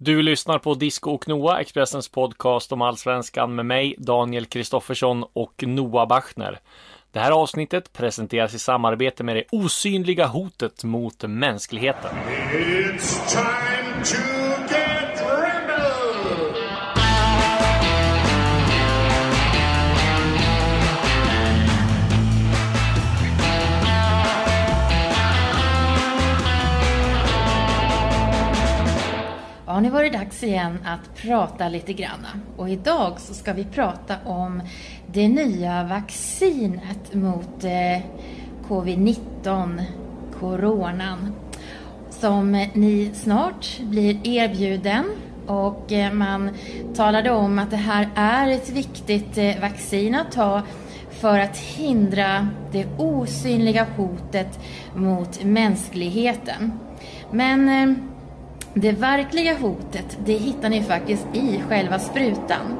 Du lyssnar på Disco och Noah, Expressens podcast om allsvenskan med mig, Daniel Kristoffersson och Noah Bachner. Det här avsnittet presenteras i samarbete med det osynliga hotet mot mänskligheten. It's time to Ja, nu var det dags igen att prata lite grann. Och idag så ska vi prata om det nya vaccinet mot eh, covid-19, coronan, som ni snart blir erbjuden. Och eh, man talade om att det här är ett viktigt eh, vaccin att ta för att hindra det osynliga hotet mot mänskligheten. Men eh, det verkliga hotet, det hittar ni faktiskt i själva sprutan.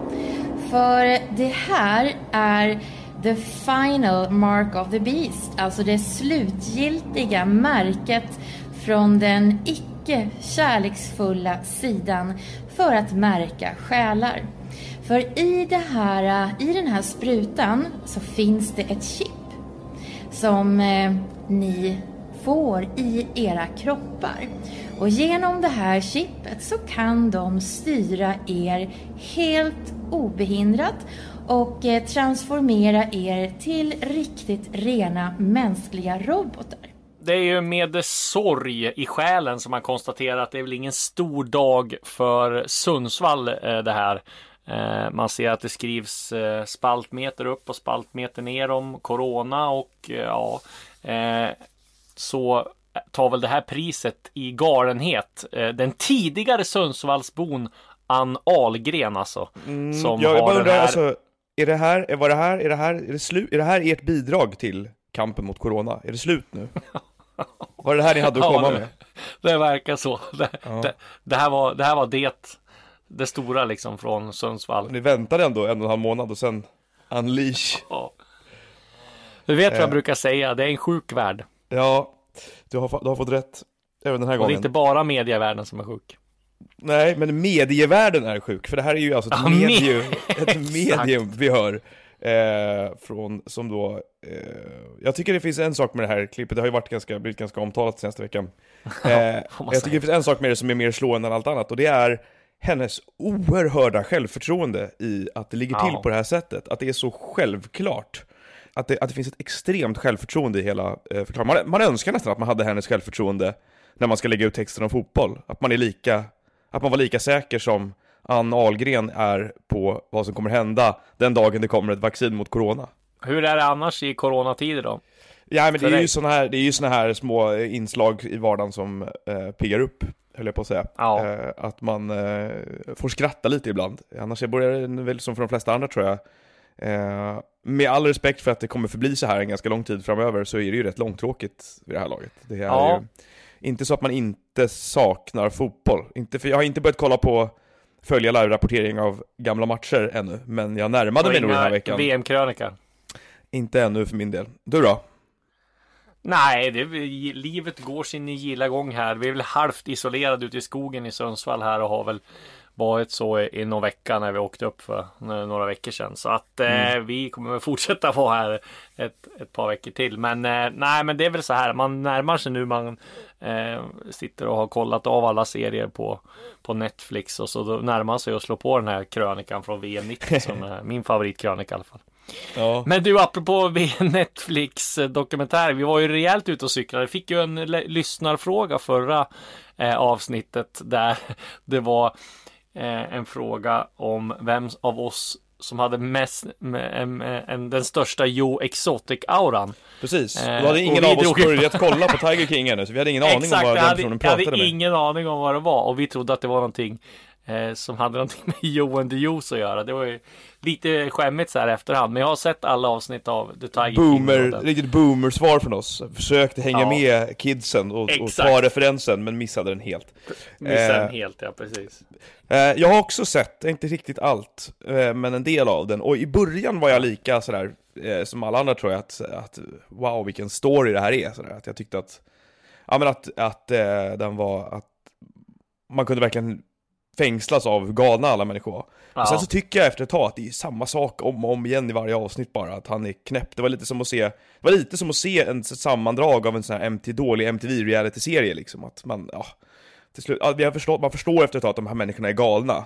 För det här är the final mark of the beast, alltså det slutgiltiga märket från den icke kärleksfulla sidan för att märka själar. För i, det här, i den här sprutan så finns det ett chip som eh, ni får i era kroppar. Och genom det här chippet så kan de styra er helt obehindrat och eh, transformera er till riktigt rena mänskliga robotar. Det är ju med sorg i själen som man konstaterar att det är väl ingen stor dag för Sundsvall eh, det här. Eh, man ser att det skrivs spaltmeter upp och spaltmeter ner om Corona och ja, så tar väl det här priset i galenhet. Den tidigare Sundsvallsbon Ann Ahlgren alltså. Mm, som jag har bara undrar, här... alltså, är det här, var det här, är det här, är det slut, är det här ert bidrag till kampen mot corona? Är det slut nu? Var det det här ni hade att komma Ja, det- med? Det verkar så. Det, Ja. det, det, här var, det här var det. Det stora liksom från Sundsvall. Ni väntade ändå en och en halv månad och sen unleash. Ja. Du vet vad jag Eh. brukar säga, det är en sjuk värld. Ja, du har, du har fått rätt även den här Och det är gången. inte bara medievärlden som är sjuk. Nej, men medievärlden är sjuk, för det här är ju alltså ett Ja, me- medium, ett medium vi hör. Eh, från, som då, eh, jag tycker det finns en sak med det här klippet, det har ju varit ganska, blivit ganska omtalat senaste veckan. Eh, jag tycker det finns en sak med det som är mer slående än allt annat, och det är hennes oerhörda självförtroende i att det ligger till Ja. på det här sättet, att det är så självklart. Att det, att det finns ett extremt självförtroende i hela eh, förklaringen. Man, man önskar nästan att man hade hennes självförtroende när man ska lägga ut texten om fotboll. Att man är lika, att man var lika säker som Ann Ahlgren är på vad som kommer hända den dagen det kommer ett vaccin mot corona. Hur är det annars i coronatider då? Ja men det är, ju såna här, det är ju såna här små eh, inslag i vardagen som eh, piggar upp, höll jag på att säga. Ja. Eh, att man eh, får skratta lite ibland. Annars börjar det väl som för de flesta andra tror jag. Eh, med all respekt för att det kommer förbli så här en ganska lång tid framöver så är det ju rätt långtråkigt vid det här laget. Det är Ja. ju inte så att man inte saknar fotboll. Inte, för jag har inte börjat kolla på följa live-rapportering av gamla matcher ännu, men jag närmade Och mig nog den här veckan. VM-krönika? Inte ännu för min del. Du då? Nej, det, livet går sin gilla gång här. Vi är väl halvt isolerade ute i skogen i Sundsvall här och har väl varit så i, någon vecka när vi åkte upp för några veckor sedan. Så att eh, Mm. vi kommer väl fortsätta vara här ett, ett par veckor till. Men eh, nej, men det är väl så här. Man närmar sig nu. Man eh, sitter och har kollat av alla serier på, på Netflix och så då närmar man sig att slå på den här krönikan från VM 90 som är min favoritkrönika i alla fall. Ja. Men du, apropå Netflix dokumentär. Vi var ju rejält ute och cyklade. Vi fick ju en lyssnarfråga förra eh, avsnittet där det var eh, en fråga om vem av oss som hade mest, en, en, den största Joe Exotic-auran. Precis, Eh, då hade ingen vi av oss börjat kolla på Tiger King ännu, så vi hade ingen aning om Exakt, vad jag den hade, personen pratade hade med. ingen aning om vad det var och vi trodde att det var någonting eh, som hade någonting med the Juice att göra. Det var ju lite skämmigt så här efterhand, men jag har sett alla avsnitt av The Tiger King. Boomer, den- riktigt boomer-svar från oss. Försökte hänga Ja. med kidsen och, och ta referensen, men missade den helt. Missade Eh, den helt, ja precis. Eh, jag har också sett, inte riktigt allt, eh, men en del av den. Och i början var jag lika sådär, eh, som alla andra tror jag, att, att wow vilken story det här är. Sådär. Att jag tyckte att, ja men att, att eh, den var, att man kunde verkligen fängslas av hur galna alla människor var. Ja. Och sen så tycker jag efter ett tag att det är samma sak om och om igen i varje avsnitt bara, att han är knäpp. Det var lite som att se, det var lite som att se en sammandrag av en sån här MT, dålig MTV reality-serie liksom, att man, ja, till slut, ja, förstår, man förstår efter ett tag att de här människorna är galna.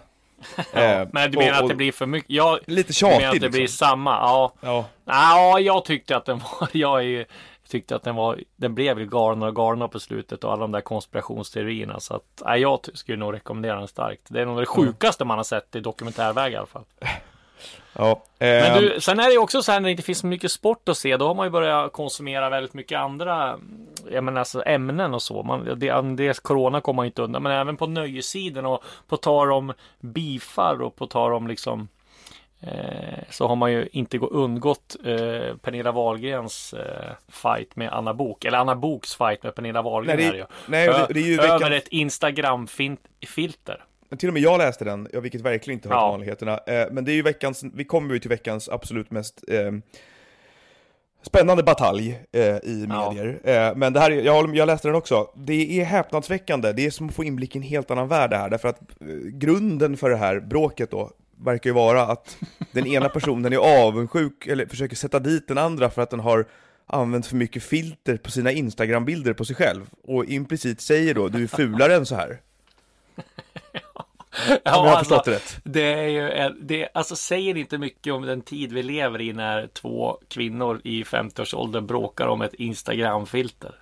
Eh, Men du och- menar att och det blir för mycket? Jag, Lite du tjatigt menar att det blir liksom. samma? Ja. Ja, Ja, jag tyckte att den var, jag är ju, tyckte att den var, den blev ju galnare och galnare på slutet och alla de där konspirationsteorierna. Så att, nej, jag skulle nog rekommendera den starkt. Det är nog det sjukaste man har sett i dokumentärväg i alla fall. ja. Men eh, du, sen är det ju också så här när det inte finns så mycket sport att se, då har man ju börjat konsumera väldigt mycket andra jag menar, alltså, ämnen och så. Man, det, dels corona kommer man inte undan, men även på nöjessidan och på tal om beefar och på tal om liksom så har man ju inte gå- undgått eh, Pernilla Wahlgrens eh, fight med Anna Bok eller Anna Boks fight med Pernilla Wahlgren Nej, det- är nej, det- det är ju Ö- veckan- Över ett Instagram-filter. Till och med jag läste den, jag, vilket verkligen inte hör till Ja. vanligheterna. Eh, men det är ju veckans, vi kommer ju till veckans absolut mest eh, spännande batalj eh, i Ja. medier. Eh, men det här, är- jag, jag läste den också, det är häpnadsväckande, det är som att få inblick i en helt annan värld det här, därför att eh, grunden för det här bråket då, verkar ju vara att den ena personen är avundsjuk, eller försöker sätta dit den andra för att den har använt för mycket filter på sina Instagram-bilder på sig själv, och implicit säger då, du är fulare än så här. Ja, jag har förstått det rätt. Det är ju, det alltså säger inte mycket om den tid vi lever i när två kvinnor i 50-årsåldern bråkar om ett Instagram-filter.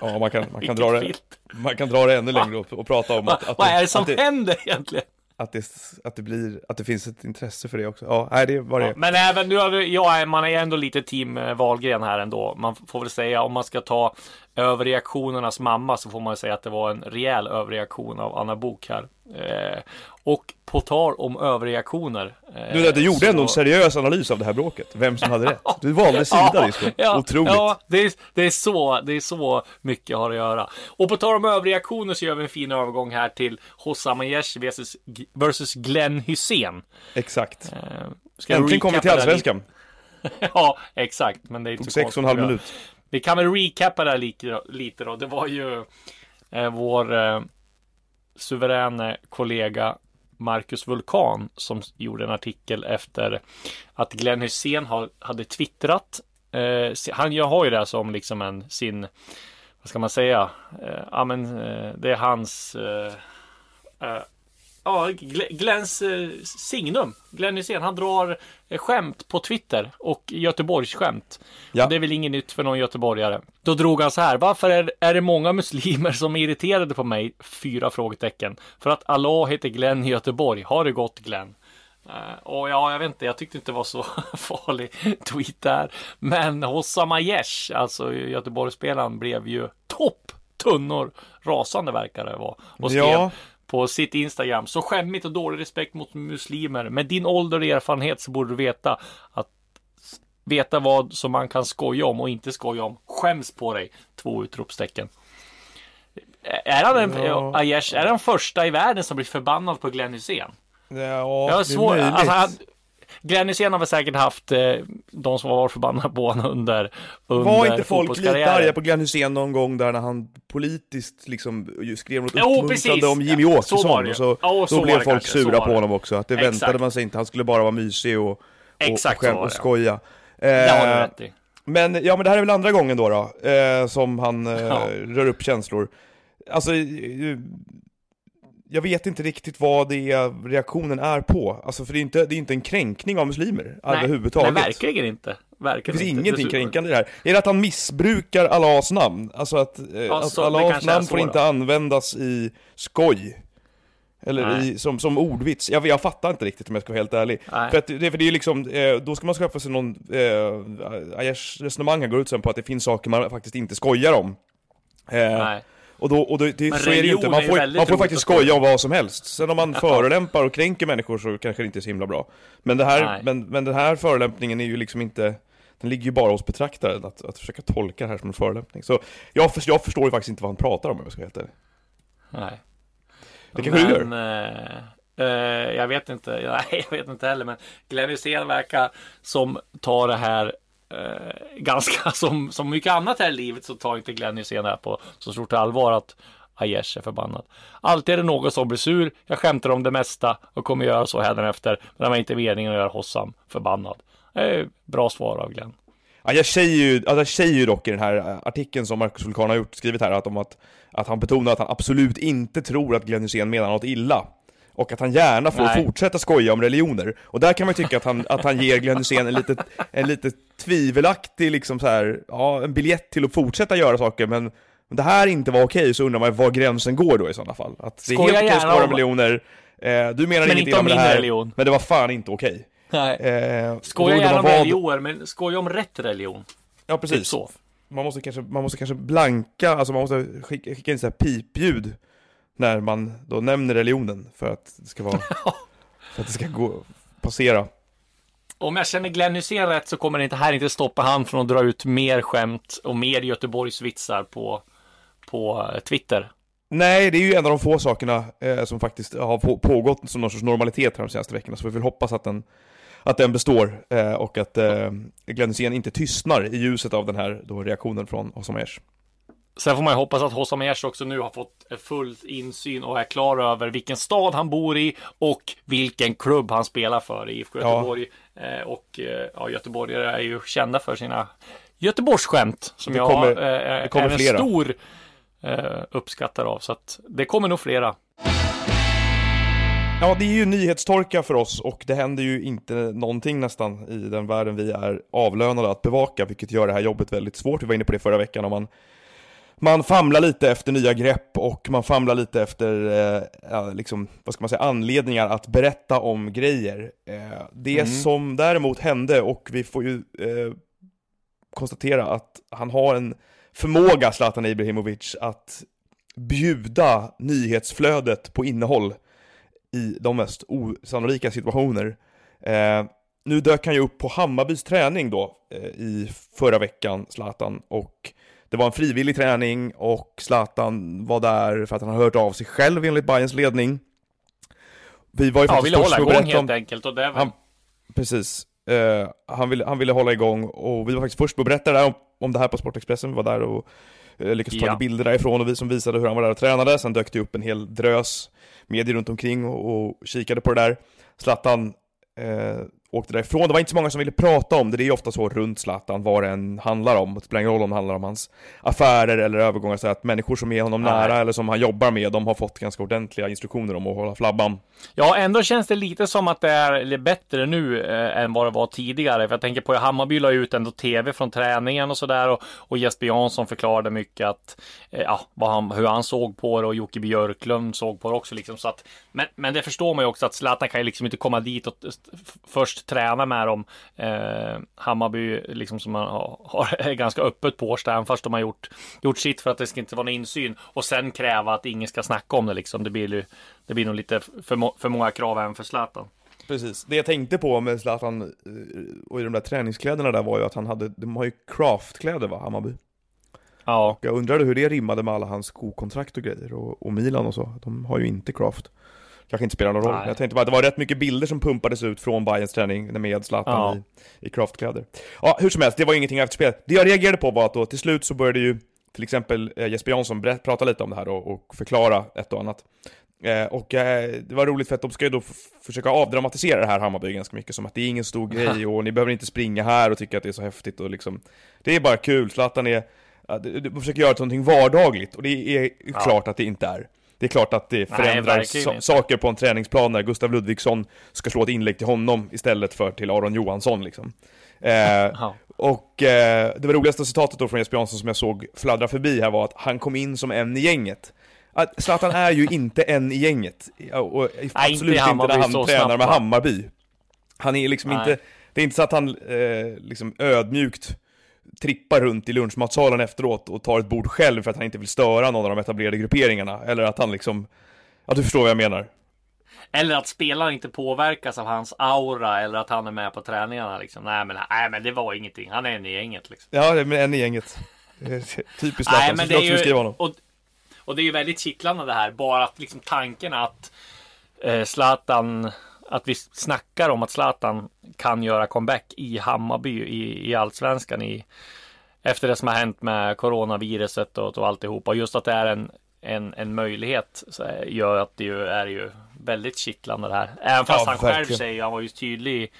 Ja, man kan, man kan, dra, det, man kan dra det ännu längre och, och prata om att, att, vad är det som att, det, händer egentligen? Att, det, att, det blir, att det finns ett intresse för det också. Ja, nej, det var det Ja, men även nu, har vi- man är ändå lite team eh, Wahlgren här ändå. Man får väl säga om man ska ta överreaktionernas mamma så får man säga att det var en rejäl överreaktion av Anna Bok här. Eh, och på tal om överreaktioner. eh, Du, du gjorde ändå en så- seriös analys av det här bråket, vem som hade rätt. Du valde sida Disco, ja, otroligt. Ja, det är, det, är så, det är så mycket har att göra. Och på tal om överreaktioner så gör vi en fin övergång här till Hossam Aiesh versus, versus Glenn Hussein. Exakt. Eh, Äntligen kom vi till Allsvenskan. Ja, exakt. Men det är inte Tog så sex och en halv minut. Vi kan väl recappa det här lite, lite då. Det var ju eh, vår eh, suveräne kollega Marcus Vulkan som gjorde en artikel efter att Glenn Hussein har, hade twittrat. Eh, han jag har ju det här som liksom en sin, vad ska man säga? Eh, ja men eh, det är hans eh, eh, Ja, Gl- Glenns eh, signum. Glenn Hysén, han drar eh, skämt på Twitter och Göteborgs skämt. Ja. Och det är väl inget nytt för någon göteborgare. Då drog han så här. Varför är, är det många muslimer som är irriterade på mig? Fyra frågetecken. För att Allah heter Glenn i Göteborg. Har det gått Glenn? Eh, och ja, jag vet inte, jag tyckte inte det var så farlig tweet där. Men Hossam Aiesh, alltså Göteborgsspelaren, blev ju topp tunnor rasande verkar det vara. Och skrev Ja. På sitt Instagram. Så skämmigt och dålig respekt mot muslimer. Med din ålder och erfarenhet så borde du veta att veta vad som man kan skoja om och inte skoja om. Skäms på dig! Två utropstecken. Är han en, Ja. Aiesh, är han den första i världen som blir förbannad på Glenn Hysén? Ja, Jag det har är svår, möjligt. alltså, Glenn Hysén har väl säkert haft eh, de som har varit förbannade på honom under, under Var inte folk lite arga på Glenn Hysén någon gång där när han politiskt liksom skrev något Jo, uppmuntrande om Jimmy Ja, så Åkesson? ju. och så, Ja, så då blev folk kanske, så sura på honom också, att det Exakt. väntade man sig inte, han skulle bara vara mysig och, och, Exakt och, så skäm, och skoja. Det har du Eh, rätt i. Men, ja, men det här är väl andra gången då, då eh, som han eh, Ja. rör upp känslor. Alltså, eh, jag vet inte riktigt vad det är reaktionen är på. Alltså, för det är inte, det är inte en kränkning av muslimer överhuvudtaget. Nej, verkligen inte. det Verkligen finns inte. ingenting kränkande i det här. Är det att han missbrukar Allahs namn? Alltså att, eh, att så, det Allahs namn får inte användas i skoj. Eller Nej. i, som, som ordvits. Jag, jag fattar inte riktigt om jag ska vara helt ärlig. Nej. För, att det, för det är liksom, eh, då ska man skaffa sig någon, eh, Ayers resonemang här går ut sen på att det finns saker man faktiskt inte skojar om. Eh, Nej. Och då, och då det, Men så är det ju inte, man får, man får faktiskt skoja om vad som helst. Sen om man förolämpar och kränker människor så kanske det inte är så himla bra. Men, det här, Nej. men, men den här förolämpningen är ju liksom inte, den ligger ju bara hos betraktaren att, att försöka tolka det här som en förolämpning. Så jag, jag förstår ju faktiskt inte vad han pratar om om jag ska vara helt ärlig. Nej. Det kanske du men, eh, eh, jag vet inte. Nej, jag vet inte heller. Men Glenn Hysén verkar som tar det här eh, ganska som, som mycket annat här i livet så tar inte Glenn Hysén det här på så stort allvar att Aiesh är förbannad. Alltid är det någon som blir sur. Jag skämtar om det mesta och kommer göra så hädanefter. Men det var inte meningen att göra Hossam förbannad. Eh, bra svar av Glenn. Ja, jag säger ju, alltså jag säger ju dock i den här artikeln som Marcus Vulkan har gjort, skrivit här, att, om att, att han betonar att han absolut inte tror att Glenn Hysén menar något illa. Och att han gärna får Nej. fortsätta skoja om religioner. Och där kan man ju tycka att han, att han ger Glenn Hysén en lite, en lite tvivelaktig, liksom så här, ja, en biljett till att fortsätta göra saker, men om det här inte var okej så undrar man var gränsen går då i sådana fall. Att det är Skoja helt okej att skoja om religioner, eh, du menar Men illa om det här, religion. men det var fan inte okej. Nej. Eh, Skoja gärna om vad- religioner, men skoja om rätt religion. Ja, Typ precis. så. Man måste kanske, man måste kanske blanka, alltså man måste skicka, skicka in så här pipljud när man då nämner religionen för att det ska vara, för att det ska gå, passera. Om jag känner Glenn Hysén rätt så kommer det inte här inte stoppa han från att dra ut mer skämt och mer Göteborgsvitsar på, på eh, Twitter. Nej, det är ju en av de få sakerna eh, som faktiskt har på, pågått som någon sorts normalitet här de senaste veckorna, så vi vill hoppas att den, att den består eh, och att eh, Glenn Hysén inte tystnar i ljuset av den här då, reaktionen från Hossam Aiesh. Sen får man ju hoppas att Hossam Aiesh också nu har fått full insyn och är klar över vilken stad han bor i och vilken klubb han spelar för i IFK Ja. Göteborg. Eh, och eh, ja, göteborgare är ju kända för sina Göteborgsskämt som Det jag kommer- eh, det kommer är en flera. stor eh, uppskattare av. Så att det kommer nog flera. Ja, det är ju nyhetstorka för oss och det händer ju inte någonting nästan i den världen vi är avlönade att bevaka, vilket gör det här jobbet väldigt svårt. Vi var inne på det förra veckan, om man, man famlar lite efter nya grepp och man famlar lite efter, eh, ja, liksom, vad ska man säga, anledningar att berätta om grejer. Eh, det Mm. som däremot hände, och vi får ju eh, konstatera att han har en förmåga, Zlatan Ibrahimovic, att bjuda nyhetsflödet på innehåll i de mest osannolika situationer. Eh, nu dök han ju upp på Hammarbys träning då eh, i förra veckan, Zlatan, och det var en frivillig träning och Zlatan var där för att han har hört av sig själv enligt Bayerns ledning. Vi var ju Ja, faktiskt först med att berätta om... helt enkelt. Och det väl... Han, precis. Eh, han, ville, han ville hålla igång och vi var faktiskt först med att berätta det här om, om det här på Sportexpressen. Vi var där och uh, lyckades ta Ja. bilder därifrån och vi som visade hur han var där och tränade. Sen dök det upp en hel drös medier runt omkring och, och kikade på det där. Zlatan eh, åkte därifrån. Det var inte så många som ville prata om det. Det är ofta så runt Zlatan, vad det än handlar om. Det spelar ingen roll om det handlar om hans affärer eller övergångar. Så att människor som är honom Nej. nära eller som han jobbar med, de har fått ganska ordentliga instruktioner om att hålla flabban. Ja, ändå känns det lite som att det är bättre nu eh, än vad det var tidigare. För jag tänker på Hammarby la ut ändå tv från träningen och sådär. Och, och Jesper Jansson förklarade mycket att, eh, ja, vad han, hur han såg på det och Jocke Björklund såg på det också. Liksom, så att, men, men det förstår man ju också att Zlatan kan ju liksom inte komma dit och f- träna med dem. Eh, Hammarby, liksom som man har, har är ganska öppet på Årsta, även fast de har gjort, gjort sitt för att det ska inte vara någon insyn. Och sen kräva att ingen ska snacka om det liksom. Det blir ju det blir nog lite för, för många krav även för Zlatan. Precis. Det jag tänkte på med Zlatan eh, och i de där träningskläderna där var ju att han hade, de har ju craftkläder va, Hammarby? Ja, Jag undrade hur det rimmade med alla hans skokontrakt och grejer och, och Milan och så. De har ju inte craft. Kanske inte spelar någon roll. Nej. Jag tänkte bara att det var rätt mycket bilder som pumpades ut från Bayerns träning med Zlatan Ja. i, i craftkläder. Ja, hur som helst, det var ju ingenting efter spelet. Det jag reagerade på var att då till slut så började ju till exempel eh, Jesper Jansson prata lite om det här och, och förklara ett och annat. Eh, och eh, det var roligt för att de ska ju då försöka avdramatisera det här Hammarby ganska mycket som att det är ingen stor grej och ni behöver inte springa här och tycka att det är så häftigt och liksom Det är bara kul, Zlatan är ja, du försöker göra till någonting vardagligt och det är klart att det inte är. Det är klart att det förändrar verkligen sa- inte. saker på en träningsplan när Gustav Ludvigsson ska slå ett inlägg till honom istället för till Aron Johansson liksom. Eh, och eh, det var roligaste citatet då från Jesper Jansson som jag såg fladdra förbi här var att han kom in som en i gänget. Att Zlatan är ju inte en i gänget. Och absolut inte i inte, Hammarby när han tränar snabbt, med? Hammarby. Han är liksom Nej. inte, det är inte så att han eh, liksom ödmjukt trippar runt i lunchmatsalen efteråt och tar ett bord själv för att han inte vill störa någon av de etablerade grupperingarna. Eller att han liksom, ja du förstår vad jag menar. Eller att spelaren inte påverkas av hans aura eller att han är med på träningarna liksom. Nej men, nej, men det var ingenting. Han är en i gänget liksom. Ja, med en i gänget. Typiskt Zlatan, men så är jag också beskriva honom. och, och det är ju väldigt kittlande det här. Bara att liksom tanken att eh, Zlatan, att vi snackar om att Zlatan kan göra comeback i Hammarby i, i allsvenskan i, efter det som har hänt med coronaviruset och, och alltihopa. Och just att det är en, en, en möjlighet gör att det ju är ju väldigt kittlande det här. Även fast Ja, han själv verkligen. säger, han var ju tydlig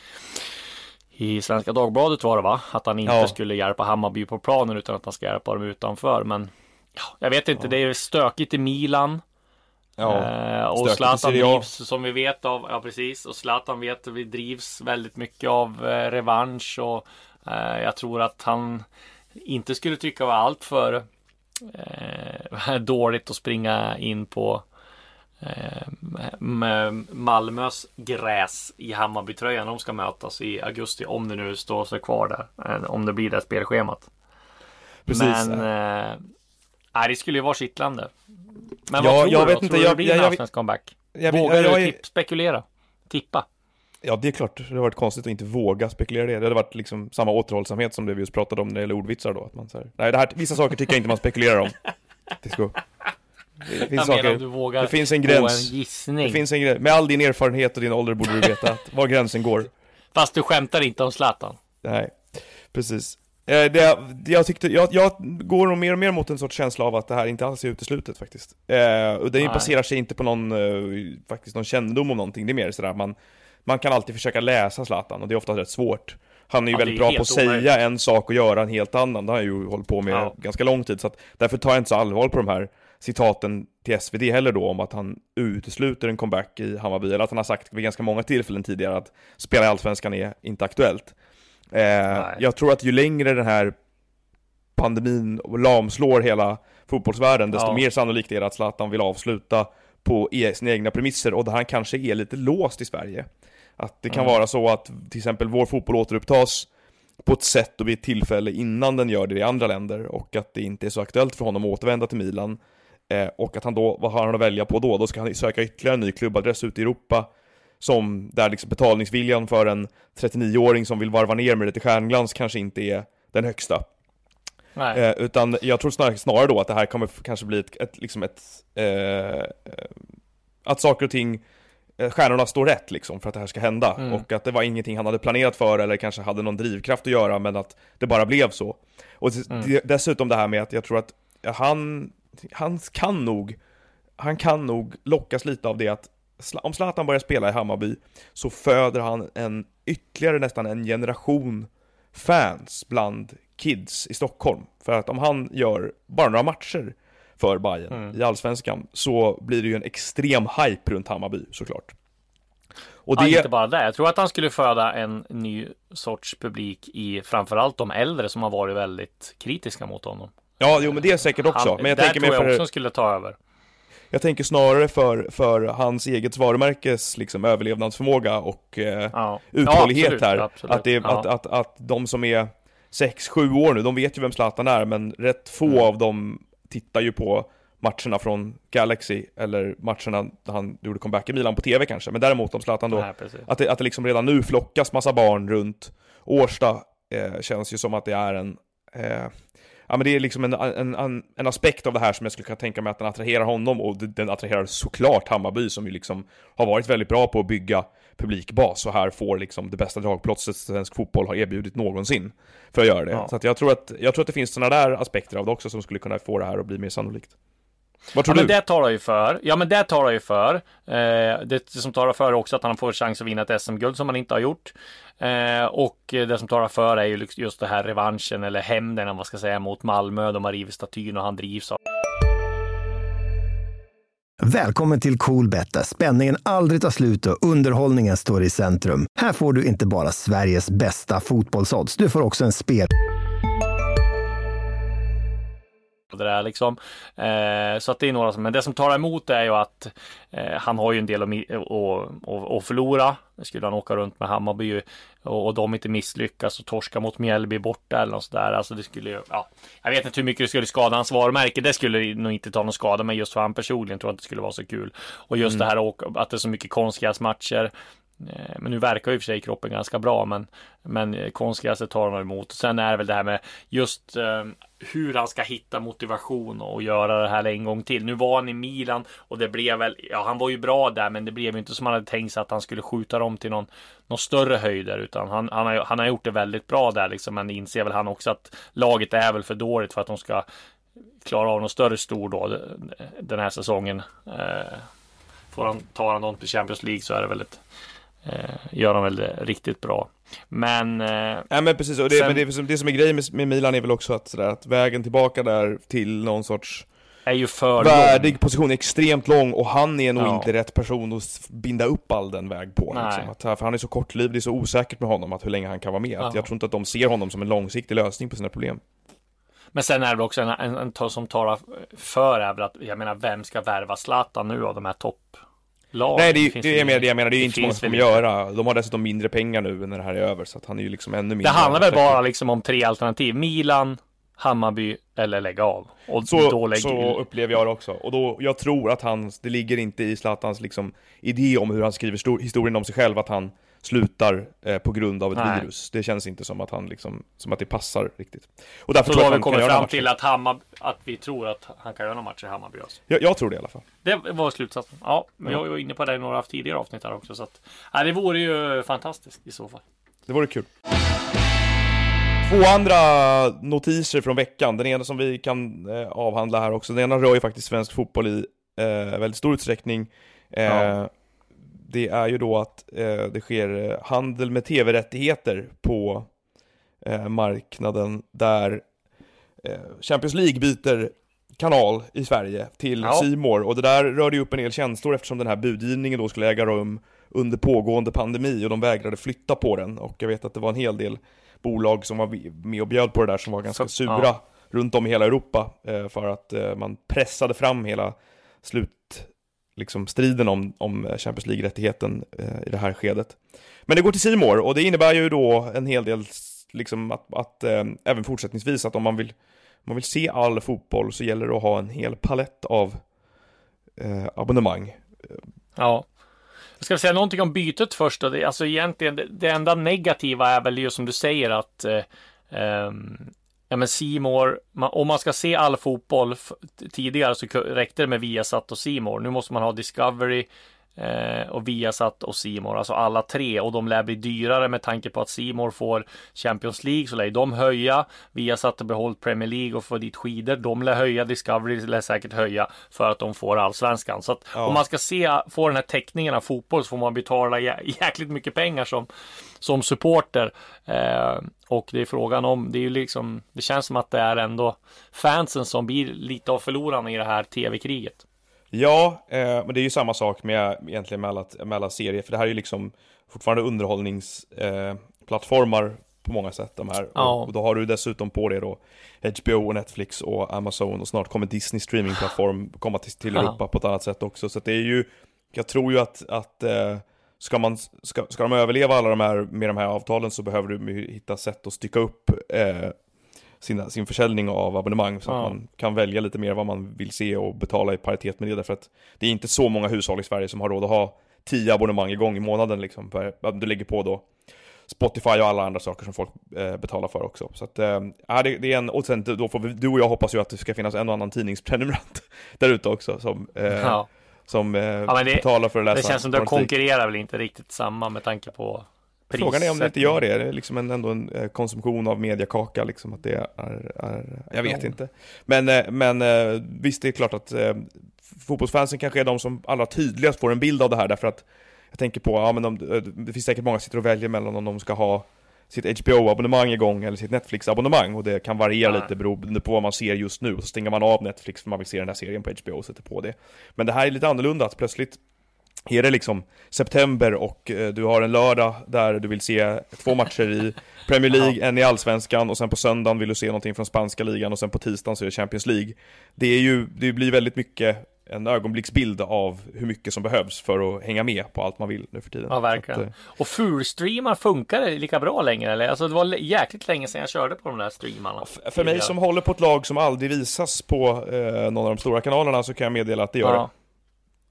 i Svenska Dagbladet var det va? Att han inte Ja. skulle hjälpa Hammarby på planen utan att han ska hjälpa dem utanför. Men ja, jag vet inte, det är stökigt i Milan. Ja, Eh, och Zlatan drivs som vi vet av, ja precis, och Zlatan vet vi drivs väldigt mycket av eh, revansch och eh, jag tror att han inte skulle tycka var allt för eh, dåligt att springa in på eh, Malmös gräs i Hammarbytröjan. De ska mötas i augusti om det nu står sig kvar där. eh, Om det blir det spelschemat. Precis. Men nej, det skulle ju vara kittlande. Men Ja, vad tror jag du? vet då? inte, Tror jag- det blir jag- en allsvensk comeback? Jag Vågar jag- jag du tipp, spekulera? Tippa? Ja, det är klart. Det hade varit konstigt att inte våga spekulera det. Det hade varit liksom samma återhållsamhet som det vi just pratade om när det gäller ordvitsar då. Att man så här, nej, det här, vissa saker tycker jag inte man spekulerar om. Det, ska, det finns saker, du vågar det finns en gräns. en gissning. Det finns en gräns. Med all din erfarenhet och din ålder borde du veta att var gränsen går. Fast du skämtar inte om Zlatan. Nej, precis. Eh, det, jag, tyckte, jag, jag går nog mer och mer mot en sorts känsla av att det här inte alls är uteslutet faktiskt. Eh, och det Nej. baserar sig inte på någon, eh, faktiskt någon kännedom om någonting, det är mer sådär man, man kan alltid försöka läsa Zlatan och det är ofta rätt svårt. Han är ju Ja, väldigt är bra på att säga en sak och göra en helt annan, det har han ju hållit på med Ja. ganska lång tid, så att därför tar jag inte så allvar på de här citaten till SvD heller då om att han utesluter en comeback i Hammarby, eller att han har sagt vid ganska många tillfällen tidigare att spela i Allsvenskan är inte aktuellt. Eh, jag tror att ju längre den här pandemin lamslår hela fotbollsvärlden, desto Ja. mer sannolikt är det att Zlatan vill avsluta på e- sina egna premisser och där han kanske är lite låst i Sverige. Att det kan Mm. vara så att till exempel vår fotboll återupptas på ett sätt och vid ett tillfälle innan den gör det i andra länder och att det inte är så aktuellt för honom att återvända till Milan. Eh, och att han då, vad har han att välja på då? Då ska han söka ytterligare en ny klubbadress ute i Europa som där liksom betalningsviljan för en 39-åring som vill varva ner med lite stjärnglans kanske inte är den högsta. Eh, utan jag tror snarare, snarare då att det här kommer kanske bli ett, ett, liksom ett eh, att saker och ting eh, Stjärnorna står rätt liksom för att det här ska hända Mm. och att det var ingenting han hade planerat för eller kanske hade någon drivkraft att göra men att det bara blev så. Och Mm. de- dessutom det här med att jag tror att han, han kan nog, han kan nog lockas lite av det att om Zlatan börjar spela i Hammarby så föder han en ytterligare nästan en generation fans bland kids i Stockholm. För att om han gör bara några matcher för Bayern Mm. i Allsvenskan så blir det ju en extrem hype runt Hammarby såklart. Och Ja, det, inte bara det. Jag tror att han skulle föda en ny sorts publik i framförallt de äldre som har varit väldigt kritiska mot honom. ja, jo men det är säkert också. Han, men jag där tänker, tror jag för, också skulle ta över. Jag tänker snarare för, för hans eget varumärkes liksom, överlevnadsförmåga och eh, Ja. uthållighet Ja, absolut, här. absolut. Att, det, Ja. att, att, att de som är 6-7 år nu, de vet ju vem Zlatan är, men rätt få Mm. av dem tittar ju på matcherna från Galaxy, eller matcherna där han gjorde comeback i Milan på TV kanske. Men däremot om Zlatan då, Nej, att det, att det liksom redan nu flockas massa barn runt Årsta, eh, känns ju som att det är en eh, Ja men det är liksom en, en, en, en aspekt av det här som jag skulle kunna tänka mig att den attraherar honom och den attraherar såklart Hammarby som ju liksom har varit väldigt bra på att bygga publikbas och här får liksom det bästa dragplåtset svensk fotboll har erbjudit någonsin för att göra det. Ja. Så att jag tror att, jag tror att det finns sådana där aspekter av det också som skulle kunna få det här att bli mer sannolikt. Vad Ja, tror men du? det talar ju för. Ja, men det talar ju för. Eh, det som talar för är också att han får chans att vinna ett SM-guld som han inte har gjort. Eh, och det som talar för är ju just det här revanschen eller hämnden, eller vad man ska säga, mot Malmö. De har rivit statyn och han drivs av Välkommen till Coolbet där spänningen aldrig tar slut och underhållningen står i centrum. Här får du inte bara Sveriges bästa fotbollsodds, du får också en spel det där liksom. Eh, så att det är några som, men det som talar emot är ju att eh, han har ju en del att, förlora. Skulle han åka runt med Hammarby och, och de inte misslyckas och torska mot Mjällby borta eller något sådär. Alltså det skulle ju, ja, jag vet inte hur mycket det skulle skada hans varumärke. Det skulle nog inte ta någon skada, men just för han personligen tror jag inte det skulle vara så kul. Och just det här att det är så mycket konstgräsmatcher. Eh, men nu verkar ju i och för sig kroppen ganska bra, men, men konstgräset tar han emot. Sen är det väl det här med just eh, hur han ska hitta motivation och göra det här en gång till. Nu var han i Milan och det blev väl, ja han var ju bra där, men det blev ju inte som han hade tänkt sig att han skulle skjuta dem till någon, någon större höjder, utan han, han, har, han har gjort det väldigt bra där liksom, men inser väl han också att laget är väl för dåligt för att de ska klara av någon större stor då eh, den här säsongen. Eh, får han, tar han dem till Champions League så är det väldigt ett gör de väl det riktigt bra. Men... Eh, ja, men precis, och det, sen, men det, det som är grejen med, med Milan är väl också att, sådär, att vägen tillbaka där till någon sorts är ju för värdig lång. position, extremt lång och han är nog ja. inte rätt person att binda upp all den väg på. Liksom. Att, för han är så kortliv, det är så osäkert med honom att hur länge han kan vara med. Ja. jag tror inte att de ser honom som en långsiktig lösning på sina problem. Men sen är det också en, en, en som talar för är väl att, jag menar, vem ska värva Zlatan nu av de här topp lag. Nej, det, är, det, jag menar, det jag menar, det är det inte så många som kommer göra. De har dessutom mindre pengar nu när det här är över, så att han är ju liksom ännu mindre. Det handlar väl bara liksom om tre alternativ. Milan, Hammarby eller lägga av. Och så, då lägger... så upplever jag det också. Och då, jag tror att han, det ligger inte i Zlatans liksom idé om hur han skriver historien om sig själv, att han slutar eh, på grund av ett Nej. virus. Det känns inte som att han liksom, som att det passar riktigt. Och därför så tror då har vi kommit fram till att, Hammar, att vi tror att han kan göra någon match i Hammarby alltså. jag, jag tror det i alla fall. Det var slutsatsen. Ja, men jag var inne på det i några tidigare avsnitt här också. Så att, ja, det vore ju fantastiskt i så fall. Det vore kul. Två andra notiser från veckan. Den ena som vi kan eh, avhandla här också. Den ena rör ju faktiskt svensk fotboll i eh, väldigt stor utsträckning. Eh, ja det är ju då att eh, det sker eh, handel med tv-rättigheter på eh, marknaden där eh, Champions League byter kanal i Sverige till ja. Simor och det där rörde ju upp en del känslor eftersom den här budgivningen då skulle äga rum under pågående pandemi och de vägrade flytta på den och jag vet att det var en hel del bolag som var med och bjöd på det där som var ganska sura ja. runt om i hela Europa eh, för att eh, man pressade fram hela slut liksom striden om, om Champions League-rättigheten eh, i det här skedet. Men det går till Simor och det innebär ju då en hel del, liksom att, att eh, även fortsättningsvis att om man vill, om man vill se all fotboll så gäller det att ha en hel palett av eh, abonnemang. Ja. Jag ska säga någonting om bytet först då. Det, alltså egentligen, det, det enda negativa är väl ju som du säger att eh, um, ja men Simor, om man ska se all fotboll tidigare så räckte det med Viasat och Simor. Nu måste man ha Discovery eh, och Viasat och Simor, alltså alla tre och de lär bli dyrare med tanke på att Simor får Champions League så lär de höja. Viasat har behållit Premier League och får dit skidor. De lär höja, Discovery lär säkert höja för att de får allsvenskan. Så att ja. om man ska se, få den här täckningen av fotboll så får man betala jä jäkligt mycket pengar som som supporter. Eh, och det är frågan om, det är ju liksom, det känns som att det är ändå fansen som blir lite av förlorarna i det här tv-kriget. Ja, eh, men det är ju samma sak med egentligen med alla, med alla serier, för det här är ju liksom fortfarande underhållningsplattformar eh, på många sätt de här. Ja. Och, och, då har du dessutom på det då HBO och Netflix och Amazon och snart kommer Disney streamingplattform komma till, till Europa ja. på ett annat sätt också. Så det är ju, jag tror ju att, att eh, ska, man, ska, ska de överleva alla de här, med de här avtalen så behöver du hitta sätt att stycka upp eh, sin, sin försäljning av abonnemang så ja. att man kan välja lite mer vad man vill se och betala i paritet med det. Därför att det är inte så många hushåll i Sverige som har råd att ha tio abonnemang igång i månaden liksom. Du lägger på då Spotify och alla andra saker som folk eh, betalar för också. Så att, eh, det, det, är en, och sen då får vi, du och jag hoppas ju att det ska finnas en och annan tidningsprenumerant där ute också som eh, ja som eh, ja, det, betalar för att läsa. Det känns som det konkurrerar väl inte riktigt samma med tanke på Frågan är om det inte gör det. Det är liksom en, ändå en eh, konsumtion av mediakaka, liksom att det är, är jag vet ja. inte. Men, eh, men eh, visst, det är klart att fotbollsfansen kanske är de som allra tydligast får en bild av det här, därför att jag tänker på, ja men de, det finns säkert många som sitter och väljer mellan om de ska ha sitt HBO-abonnemang igång eller sitt Netflix-abonnemang och det kan variera ja. lite beroende på vad man ser just nu. Och så stänger man av Netflix för man vill se den här serien på HBO och sätter på det. Men det här är lite annorlunda, att plötsligt är det liksom september och eh, du har en lördag där du vill se två matcher i Premier League, en i Allsvenskan och sen på söndagen vill du se någonting från spanska ligan och sen på tisdagen så är det Champions League. Det är ju, det blir väldigt mycket en ögonblicksbild av hur mycket som behövs för att hänga med på allt man vill nu för tiden. Ja, verkligen. Att, eh, och fulstreamar funkar det lika bra längre eller? Alltså det var jäkligt länge sedan jag körde på de där streamarna. För mig som håller på ett lag som aldrig visas på eh, någon av de stora kanalerna så kan jag meddela att det gör ja. det.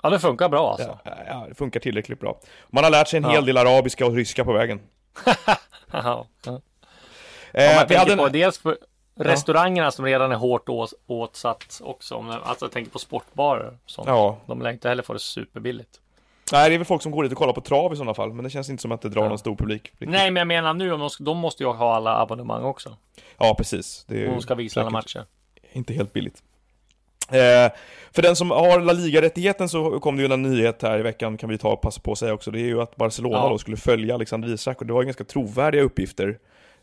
Ja, det funkar bra alltså. Ja, ja, det funkar tillräckligt bra. Man har lärt sig en hel del arabiska och ryska på vägen. ja. ja. Eh, man tänker på, dels på, Restaurangerna som redan är hårt åtsatt också. Alltså jag tänker på sportbarer. Sånt. Ja. De lär inte heller få det superbilligt. Nej, det är väl folk som går dit och kollar på trav i sådana fall. Men det känns inte som att det drar ja. någon stor publik. Riktigt. Nej, men jag menar nu, om de, de måste ju ha alla abonnemang också. Ja, precis. Det är de ska visa alla matcher. inte helt billigt. Eh, för den som har La Liga-rättigheten så kom det ju en nyhet här i veckan, kan vi ta och passa på att säga också. Det är ju att Barcelona Ja. då skulle följa Alexander Isak och det var ju ganska trovärdiga uppgifter.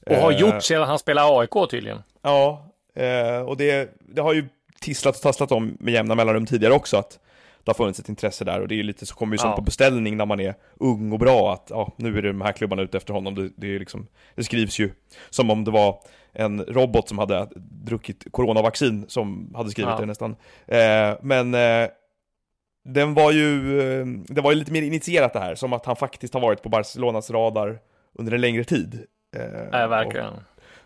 Och har Eh, gjort sedan han spelade AIK tydligen. Ja, eh, och det, det har ju tisslat och tasslat om med jämna mellanrum tidigare också att det har funnits ett intresse där och det är ju lite så kommer ju som Ja. på beställning när man är ung och bra att ja, nu är det de här klubbarna ute efter honom. Det, det, är liksom, det skrivs ju som om det var en robot som hade druckit coronavaccin som hade skrivit Ja. det nästan. Eh, men eh, den var ju, eh, det var ju lite mer initierat det här, som att han faktiskt har varit på Barcelonas radar under en längre tid. Eh, Nej, verkligen. Och,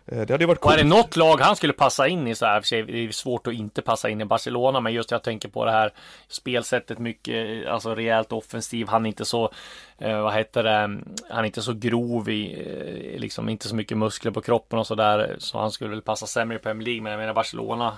det hade varit Och är coolt. det något lag han skulle passa in i så här, för det är svårt att inte passa in i Barcelona, men just jag tänker på det här spelsättet mycket, alltså rejält offensiv. Han är inte så, eh, vad heter det, han är inte så grov i, eh, liksom inte så mycket muskler på kroppen och så där, så han skulle väl passa sämre i Premier League, men jag menar Barcelona,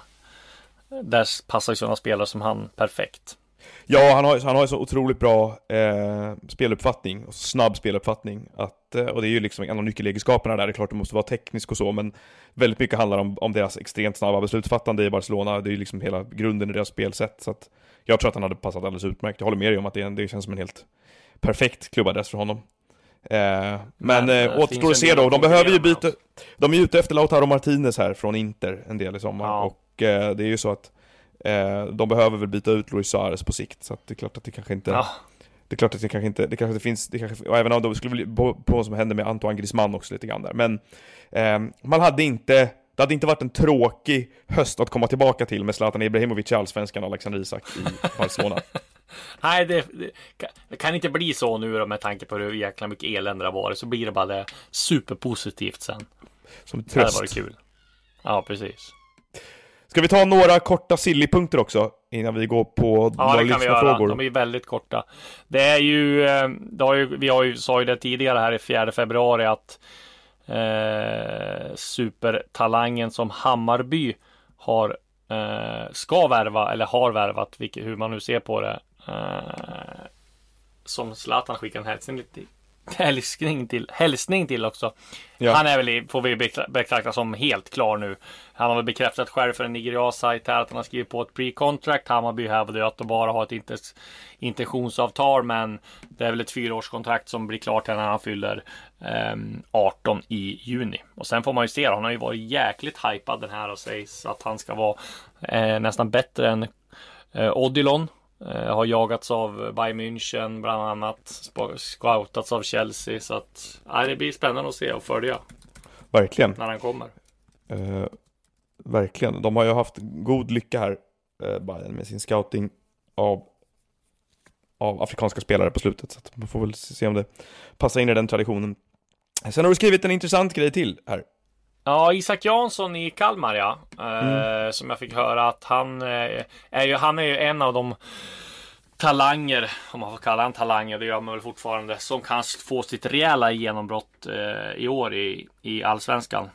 där passar ju sådana spelare som han perfekt. Ja, han har, han har ju så otroligt bra eh, speluppfattning, och snabb speluppfattning. Att, eh, och det är ju liksom en av nyckelegenskaperna där, det är klart det måste vara teknisk och så, men väldigt mycket handlar om, om deras extremt snabba beslutsfattande i Barcelona. Det är ju liksom hela grunden i deras spelsätt. Så att jag tror att han hade passat alldeles utmärkt. Jag håller med dig om att det, en- det känns som en helt perfekt klubbadress för honom. Eh, men Men, eh, eh, återstår att se då, de behöver ju byta, de är ute efter Lautaro Martinez här från Inter en del i sommar. Ja. Och eh, det är ju så att eh, de behöver väl byta ut Luis Suarez på sikt. Så det är klart att det kanske inte Ja, det är klart att det kanske inte, det kanske inte finns, det kanske, och även om det skulle på, på vad som hände med Antoine Griezmann också lite grann där. Men ehm, man hade inte, det hade inte varit en tråkig höst att komma tillbaka till med Zlatan Ibrahimovic i Allsvenskan och Alexander Isak i Barcelona. nej det, det, kan- det kan inte bli så nu då med tanke på hur jäkla mycket elände det har varit, så blir det bara det superpositivt sen. Som Det hade tröst. varit kul. Ja, precis. Ska vi ta några korta silly-punkter också? Innan vi går på Ja, några lyssnarfrågor. De är väldigt korta. Det är ju, eh, det har ju, vi har ju, sa ju det tidigare här i 4 februari att eh, supertalangen som Hammarby har, eh, ska värva eller har värvat, vilket, hur man nu ser på det. Eh, som Zlatan skickar en hälsning. Hälsning till, hälsning till också. Ja. Han är väl, i- får vi betrakta som helt klar nu. Han har väl bekräftat själv för en nigeriansk sajt här att han har skrivit på ett pre-contract. Hammarby hävdade ju att de bara har ett intentionsavtal, men det är väl ett fyraårskontrakt som blir klart här när han fyller ehm, 18 i juni. Och sen får man ju se, han har ju varit jäkligt hypad den här och sägs att han ska vara eh, nästan bättre än eh, Odilon. Eh, har jagats av Bayern München bland annat. Scoutats av Chelsea. Så att ja, det blir spännande att se och följa Verkligen. när han kommer. Eh, verkligen. De har ju haft god lycka här, eh, Bayern, med sin scouting av, av afrikanska spelare på slutet. Så att man får väl se om det passar in i den traditionen. Sen har du skrivit en intressant grej till här. Ja, Isak Jansson i Kalmar ja. Eh, Som jag fick höra att han eh, är ju, han är ju en av de talanger, om man får kalla han talanger, det gör man väl fortfarande, som kan få sitt rejäla genombrott eh, i år i, i Allsvenskan.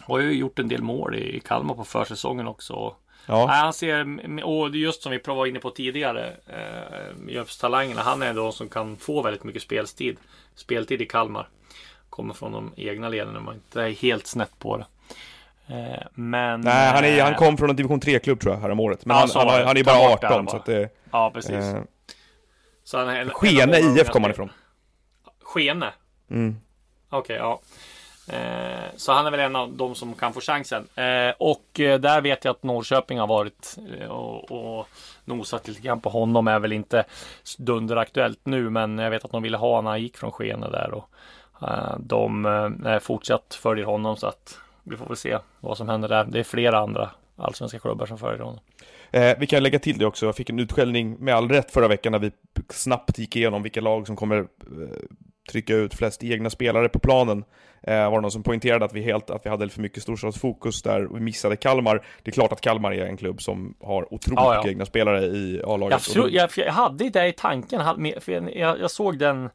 Har ju gjort en del mål i Kalmar på försäsongen också. Ja, Nej, han ser, och just som vi var inne på tidigare, eh, Djupstalangerna, han är de som kan få väldigt mycket speltid, speltid i Kalmar. Kommer från de egna leden, om man inte är helt snett på det. Eh, men... nej, han, är, han eh, kom från en division 3-klubb tror jag, härom året. Men Ja, han, han, han är bara bort det här 18, bara. så att det... Ja, precis. Eh, Så han är en, en Skene många IF kom han ifrån. Skene? Mm. Okej, ja. Eh, så han är väl en av de som kan få chansen. Eh, och eh, där vet jag att Norrköping har varit och, och nosat lite grann på honom. Är väl inte dunderaktuellt nu, men jag vet att de ville ha när han gick från Skene där. Och, de eh, fortsatt följer honom så att vi får väl se vad som händer där. Det är flera andra allsvenska klubbar som följer honom. Eh, vi kan lägga till det också, jag fick en utskällning med all rätt förra veckan när vi snabbt gick igenom vilka lag som kommer eh, trycka ut flest egna spelare på planen. Eh, var det någon som poängterade att vi, helt, att vi hade för mycket storstadsfokus där och vi missade Kalmar. Det är klart att Kalmar är en klubb som har otroligt Ja, ja. mycket egna spelare i A-laget. Jag, jag, jag hade det i tanken, jag, jag, såg den eh,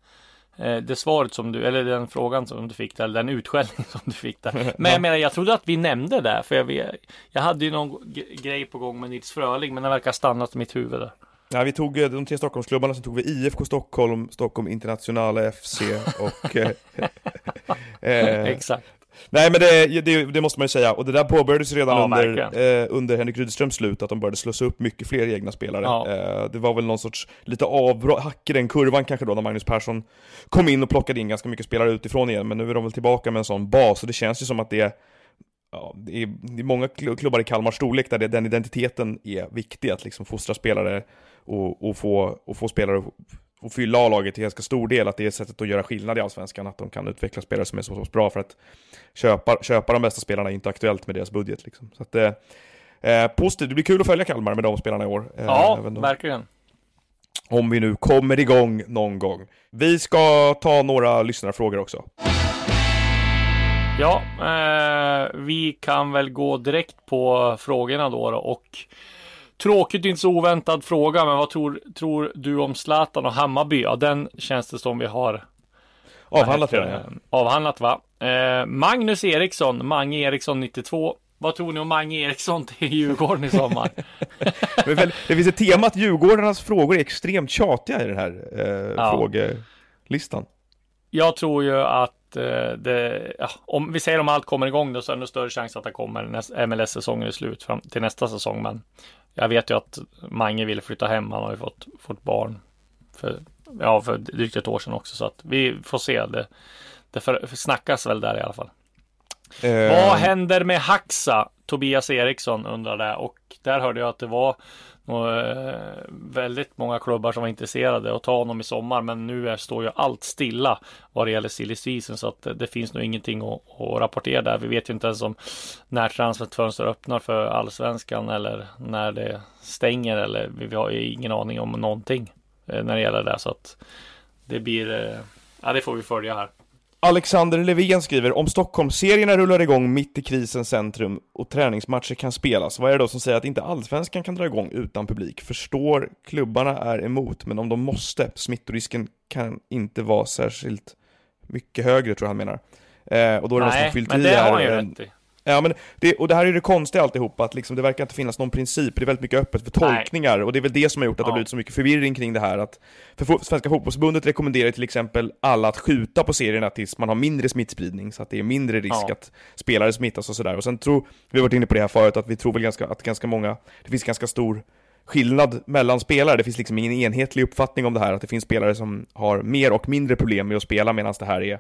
det svaret som du, eller den frågan som du fick där, eller den utskällning som du fick där. Men jag menar, jag trodde att vi nämnde det, för jag, vet- jag hade ju någon grej på gång med Nils Fröling, men den verkar ha stannat i mitt huvud där. Ja, vi tog eh, de tre Stockholmsklubbarna, sen tog vi IFK Stockholm, Stockholm Internationale FC och... Eh, eh, Exakt. Nej men det, det, det, måste man ju säga, och det där påbörjades redan Ja, under, eh, under Henrik Rydströms slut, att de började slå upp mycket fler egna spelare. Ja. Eh, det var väl någon sorts, lite avbrott, hack i den kurvan kanske då, när Magnus Persson kom in och plockade in ganska mycket spelare utifrån igen, men nu är de väl tillbaka med en sån bas, och det känns ju som att det är Ja, det är, det är många kl- klubbar i Kalmars storlek där det, den identiteten är viktig, att liksom fostra spelare och, och, få, och få spelare att fylla A-laget till ganska stor del, att det är sättet att göra skillnad i Allsvenskan, att de kan utveckla spelare som är så, så bra för att köpa, köpa de bästa spelarna är inte aktuellt med deras budget. Liksom. Så att, eh, eh, positivt, det blir kul att följa Kalmar med de spelarna i år. Eh, Ja, verkligen. om vi nu kommer igång någon gång. Vi ska ta några lyssnarfrågor också. Ja, eh, vi kan väl gå direkt på frågorna då, då och Tråkigt inte så oväntad fråga, men vad tror, tror du om Zlatan och Hammarby? Ja, den känns det som vi har Avhandlat heter ja. det? Avhandlat va? Eh, Magnus Eriksson, Mange Eriksson 92. Vad tror ni om Mange Eriksson till Djurgården i sommar? Det finns ett tema att Djurgårdarnas frågor är extremt tjatiga i den här eh, Ja. frågelistan. Jag tror ju att eh, det, ja, om vi säger om allt kommer igång då så är det större chans att det kommer när MLS-säsongen är slut fram till nästa säsong. Men jag vet ju att Mange vill flytta hem. Han har ju fått, fått barn för, ja, för drygt ett år sedan också. Så att vi får se. Det, det för, snackas väl där i alla fall. Eh, Vad händer med Haxa? Tobias Eriksson undrar det och där hörde jag att det var eh, väldigt många klubbar som var intresserade att ta honom i sommar men nu är, står ju allt stilla vad det gäller silly season så att eh, det, finns nog ingenting att, att rapportera där. Vi vet ju inte ens om när transferfönster öppnar för allsvenskan eller när det stänger eller vi har ju ingen aning om någonting eh, när det gäller det så att det blir eh, Ja, det får vi följa här. Alexander Levén skriver, om Stockholmsserierna rullar igång mitt i krisens centrum och träningsmatcher kan spelas, vad är det då som säger att inte allsvenskan kan dra igång utan publik? Förstår klubbarna är emot, men om de måste, smittorisken kan inte vara särskilt mycket högre, tror jag han menar. Eh, och då är det någon som har Nej, fyllt men i det här, har han ju eh, rätt i. Ja, men det, och det här är det konstiga alltihopa, att liksom, det verkar inte finnas någon princip, det är väldigt mycket öppet för Nej. tolkningar, och det är väl det som har gjort att det Ja. har blivit så mycket förvirring kring det här. Att, för Svenska fotbollsförbundet rekommenderar till exempel alla att skjuta på serierna tills man har mindre smittspridning, så att det är mindre risk Ja. att spelare smittas och sådär. Och sen tror, vi har varit inne på det här förut, att vi tror väl ganska, att ganska många, det finns ganska stor skillnad mellan spelare, det finns liksom ingen enhetlig uppfattning om det här, att det finns spelare som har mer och mindre problem med att spela medan det här är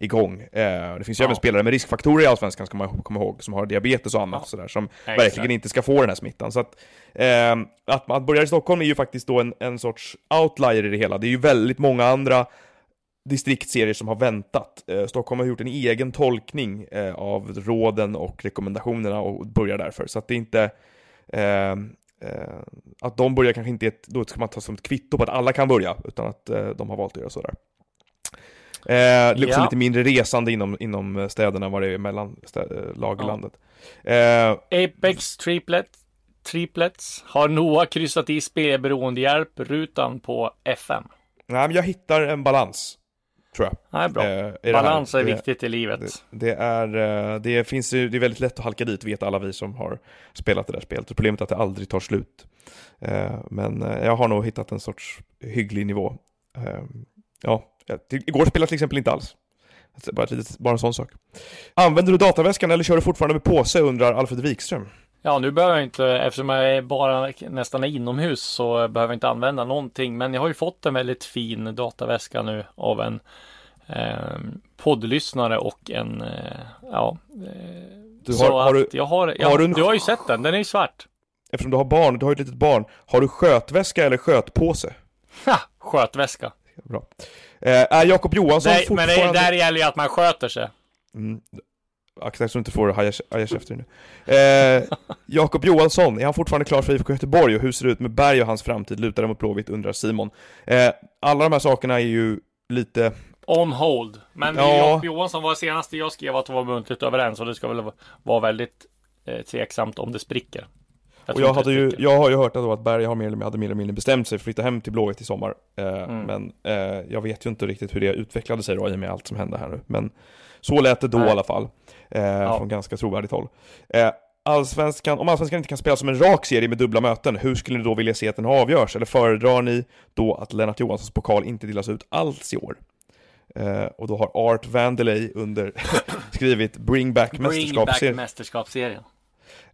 igång. Eh, det finns ju Ja. även spelare med riskfaktorer i Allsvenskan, ska man komma ihåg, som har diabetes och annat Ja. sådär, som Exakt. verkligen inte ska få den här smittan. Så att, eh, att, att börja i Stockholm är ju faktiskt då en, en sorts outlier i det hela. Det är ju väldigt många andra distriktserier som har väntat. Eh, Stockholm har gjort en egen tolkning eh, av råden och rekommendationerna och börjar därför. Så att det är inte... Eh, eh, att de börjar kanske inte, ett, då ska man ta som ett kvitto på att alla kan börja, utan att eh, de har valt att göra sådär. Eh, det är också Ja. lite mindre resande inom, inom städerna vad det är mellan stä, eh, lag i Ja. landet. Eh, Apex Triplet, Triplets har Noah kryssat i spelberoendehjälp rutan på FM. nej, men jag hittar en balans, tror jag. Nej, bra. eh. Balans är Det- viktigt i livet. Det, det är, eh, det finns ju, det är väldigt lätt att halka dit, vet alla vi som har spelat det där spelet. Problemet är att det aldrig tar slut. Eh, Men jag har nog hittat en sorts hygglig nivå. Eh, Ja, jag- till- igår spelade jag till exempel inte alls. Alltså, Bara, litet- bara en sån sak. Använder du dataväskan eller kör du fortfarande med påse, undrar Alfred Wikström. Ja, nu behöver jag inte, eftersom jag är bara nästan inomhus så behöver jag inte använda någonting. Men jag har ju fått en väldigt fin dataväska nu av en eh, poddlyssnare och en, eh, ja. Eh, Du så har, har du, jag har, jag, har du en- du har ju sett den, den är ju svart. eftersom du har barn, du har ju ett litet barn, har du skötväska eller skötpåse? Ha, skötväska. Bra. Eh, är Jakob Johansson Nej, men det, fortfarande... där gäller ju att man sköter sig. Mm. Akta så du inte får haja käften nu. Eh, Jakob Johansson, är han fortfarande klar för IFK Göteborg och hur ser det ut med Berg och hans framtid? Lutar det mot Blåvitt, undrar Simon. Eh, alla de här sakerna är ju lite... On hold. Men Ja. Jakob Johansson var senaste jag skrev att de var muntligt överens och det ska väl vara väldigt eh, tveksamt om det spricker. Och tror jag, hade ju, jag har ju hört att, Berg har mer eller, hade mer eller mindre bestämt sig för att flytta hem till Blåvitt i sommar. Eh, Mm. Men eh, jag vet ju inte riktigt hur det utvecklade sig då i och med allt som hände här nu. Men så lät det då Nej. i alla fall. Eh, Ja. Från ganska trovärdigt håll. Eh, Allsvenskan, om Allsvenskan inte kan spela som en rak serie med dubbla möten, hur skulle ni då vilja se att den avgörs? Eller föredrar ni då att Lennart Johanssons pokal inte delas ut alls i år? Eh, och då har Art Vandelay under skrivit Bring Back Bring back mästerskapsserien.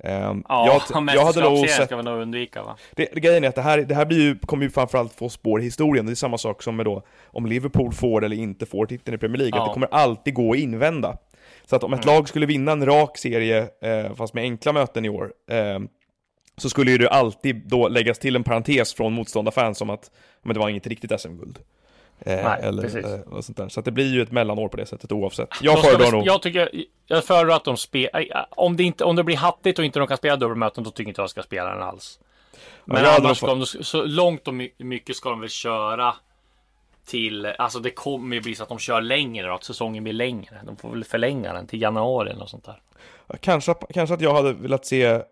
Ehm, Ja, jag, jag hade nog mästerskapsserien sett ska vi nog undvika va? det, det, grejen är att det här, det här blir ju, kommer ju framförallt få spår i historien, det är samma sak som med då om Liverpool får eller inte får titeln i Premier League, Ja. att det kommer alltid gå att invända. Så att om ett Mm. lag skulle vinna en rak serie, eh, fast med enkla möten i år, eh, så skulle ju det alltid då läggas till en parentes från motståndarfans om att men det var inget riktigt SM-guld. Eh, Nej, eller, precis. eh, sånt där. Så det blir ju ett mellanår på det sättet oavsett. Jag föredrar nog... Jag tycker, jag föredrar att de spelar, om det inte, om det blir hattigt och inte de kan spela dubbelmöten, då tycker inte jag ska spela den alls. Men hade annars ska de, så långt och my- mycket ska de väl köra till, alltså det kommer ju bli så att de kör längre då, att säsongen blir längre. De får väl förlänga den till januari eller något sånt där. Kanske, kanske att jag hade velat se eh,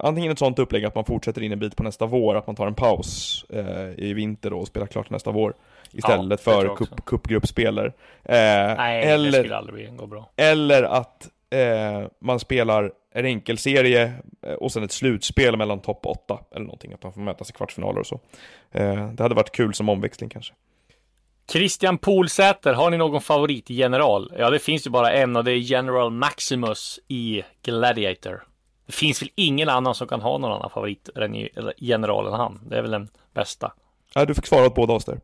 antingen ett sånt upplägg att man fortsätter in en bit på nästa vår, att man tar en paus eh, i vinter då och spelar klart nästa vår. Istället det tror för cup, cupgruppspel. Eh, Nej, det eller, skulle aldrig gå bra. eller att eh, man spelar en enkelserie eh, och sen ett slutspel mellan topp 8 eller någonting, att man får mötas i kvartsfinaler och så. Eh, det hade varit kul som omväxling kanske. Christian Polsäter, har ni någon favoritgeneral? Ja, det finns ju bara en och det är General Maximus i Gladiator. Det finns väl ingen annan som kan ha någon annan favoritgeneral än han. Det är väl den bästa. Ja, du fick svara åt båda oss där.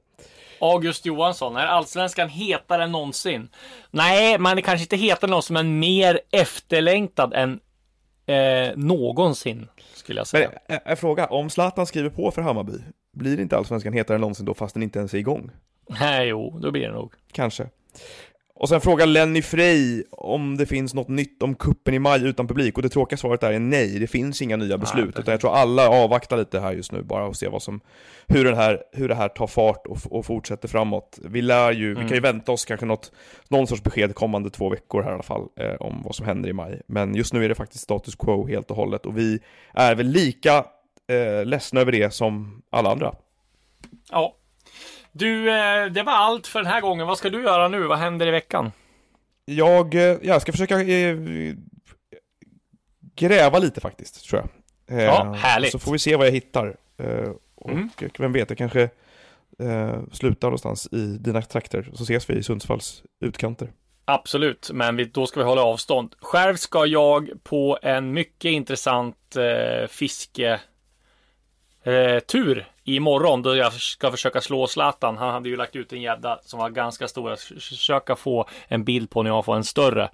August Johansson, är allsvenskan hetare än någonsin? Nej, man är kanske inte hetare än någonsin, men mer efterlängtad än eh, någonsin, skulle jag Men säga. en, en fråga, om Zlatan skriver på för Hammarby, blir inte Allsvenskan hetare än någonsin då fast den inte ens är igång? Nej, jo, då blir det nog. Kanske. Och sen frågar Lenny Frey om det finns något nytt om kuppen i maj utan publik och det tråkiga svaret där är nej, det finns inga nya beslut precis. utan jag tror alla avvaktar lite här just nu bara och ser vad som, hur, den här, hur det här tar fart och, och fortsätter framåt. Vi lär ju, vi kan ju vänta oss kanske något, någon sorts besked kommande två veckor här i alla fall eh, om vad som händer i maj. Men just nu är det faktiskt status quo helt och hållet och vi är väl lika eh, ledsna över det som alla andra. Ja. Du, eh, det var allt för den här gången. Vad ska du göra nu? Vad händer i veckan? Jag, eh, jag ska försöka eh, gräva lite faktiskt, tror jag. Ja, härligt. Så får vi se vad jag hittar. Och Mm. vem vet, jag kanske slutar någonstans i dina trakter, så ses vi i Sundsvalls utkanter. Absolut, men då ska vi hålla avstånd. Själv ska jag på en mycket intressant eh, fiske eh, tur imorgon då jag ska försöka slå Zlatan. Han hade ju lagt ut en gädda som var ganska stor. Jag ska försöka få en bild på när jag får en större.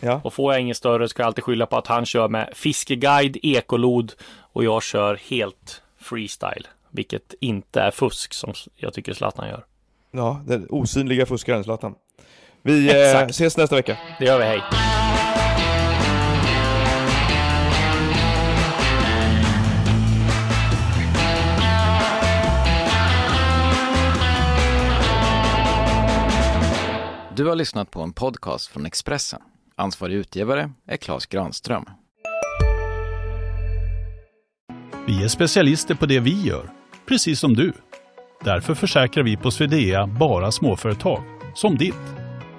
Ja, Och får jag ingen större ska jag alltid skylla på att han kör med fiskeguide, ekolod och jag kör helt freestyle. Vilket inte är fusk som jag tycker Zlatan gör. ja den osynliga fuskaren Zlatan. Vi eh, ses nästa vecka. Det gör vi, hej! Du har lyssnat på en podcast från Expressen. Ansvarig utgivare är Klas Granström. Vi är specialister på det vi gör, precis som du. Därför försäkrar vi på Swedea bara småföretag, som ditt.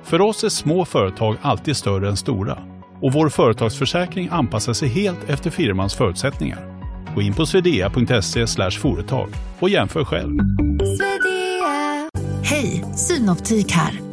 För oss är små företag alltid större än stora och vår företagsförsäkring anpassar sig helt efter firmans förutsättningar. Gå in på swedea.se företag och jämför själv. Hej, Synoptik här.